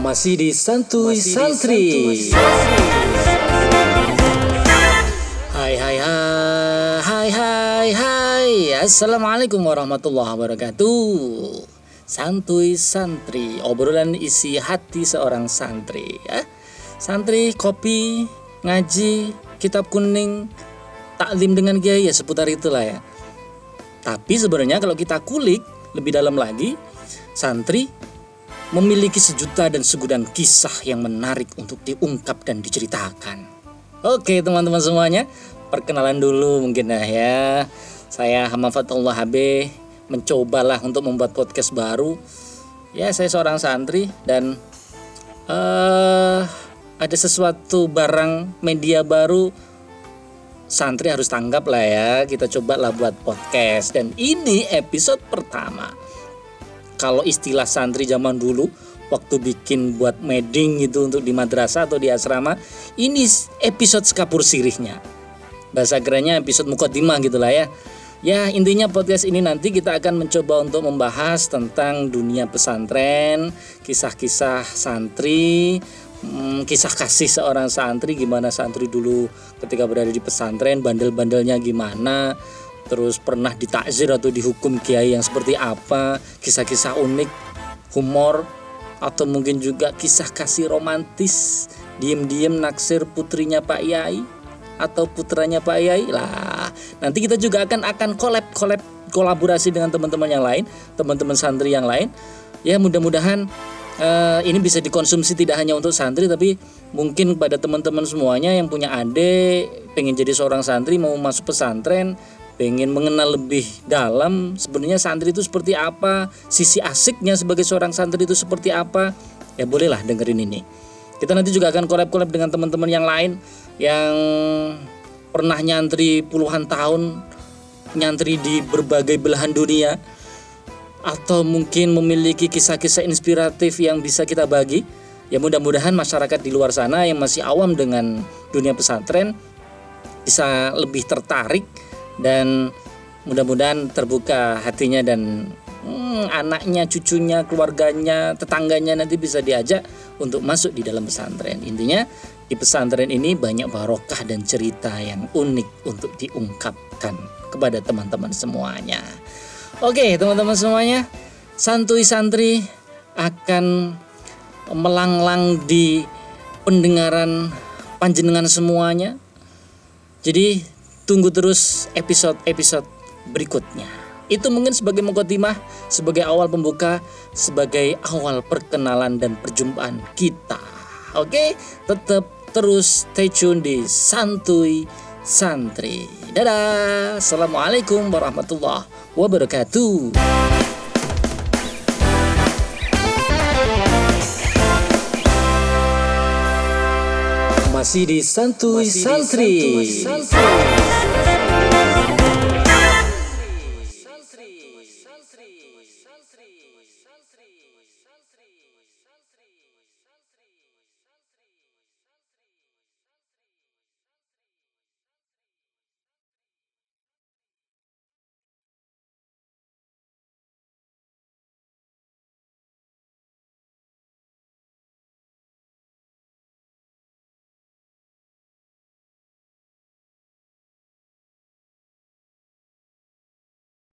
Masih di Santuy Santri. Hai hai hai hai hai hai. Assalamualaikum warahmatullahi wabarakatuh. Santuy Santri. Obrolan isi hati seorang santri ya. Santri, kopi, ngaji, kitab kuning Taklim dengan kiai ya seputar itulah ya. Tapi sebenarnya kalau kita kulik lebih dalam lagi Santri memiliki sejuta dan segudang kisah yang menarik untuk diungkap dan diceritakan. Oke teman-teman semuanya, perkenalan dulu mungkin ya. ya. Saya Hamam Fatullah HB mencobalah untuk membuat podcast baru. Ya saya seorang santri dan uh, ada sesuatu barang media baru santri harus tanggap lah ya. Kita cobalah buat podcast dan ini episode pertama kalau istilah santri zaman dulu waktu bikin buat meeting gitu untuk di madrasah atau di asrama ini episode sekapur sirihnya. Bahasa kerennya episode mukodimah gitulah ya. Ya intinya podcast ini nanti kita akan mencoba untuk membahas tentang dunia pesantren kisah-kisah santri hmm, kisah kasih seorang santri gimana santri dulu ketika berada di pesantren bandel-bandelnya gimana terus pernah ditakzir atau dihukum kiai yang seperti apa, kisah-kisah unik, humor, atau mungkin juga kisah kasih romantis, diem-diem naksir putrinya Pak Yai atau putranya Pak Yai lah. Nanti kita juga akan akan kolab kolab kolaborasi dengan teman-teman yang lain, teman-teman santri yang lain. Ya mudah-mudahan uh, ini bisa dikonsumsi tidak hanya untuk santri tapi mungkin pada teman-teman semuanya yang punya adik pengen jadi seorang santri mau masuk pesantren pengen mengenal lebih dalam sebenarnya santri itu seperti apa, sisi asiknya sebagai seorang santri itu seperti apa, ya bolehlah dengerin ini. Kita nanti juga akan collab-collab dengan teman-teman yang lain yang pernah nyantri puluhan tahun, nyantri di berbagai belahan dunia, atau mungkin memiliki kisah-kisah inspiratif yang bisa kita bagi. Ya mudah-mudahan masyarakat di luar sana yang masih awam dengan dunia pesantren bisa lebih tertarik dan mudah-mudahan terbuka hatinya dan hmm, anaknya, cucunya, keluarganya, tetangganya nanti bisa diajak untuk masuk di dalam pesantren. Intinya di pesantren ini banyak barokah dan cerita yang unik untuk diungkapkan kepada teman-teman semuanya. Oke, teman-teman semuanya, santuy santri akan melanglang di pendengaran panjenengan semuanya. Jadi tunggu terus episode-episode berikutnya. Itu mungkin sebagai mukotimah, sebagai awal pembuka, sebagai awal perkenalan dan perjumpaan kita. Oke, tetap terus stay tune di Santuy Santri. Dadah. Assalamualaikum warahmatullahi wabarakatuh. Masih di Santuy Santri. Santuy Santri. Thank you.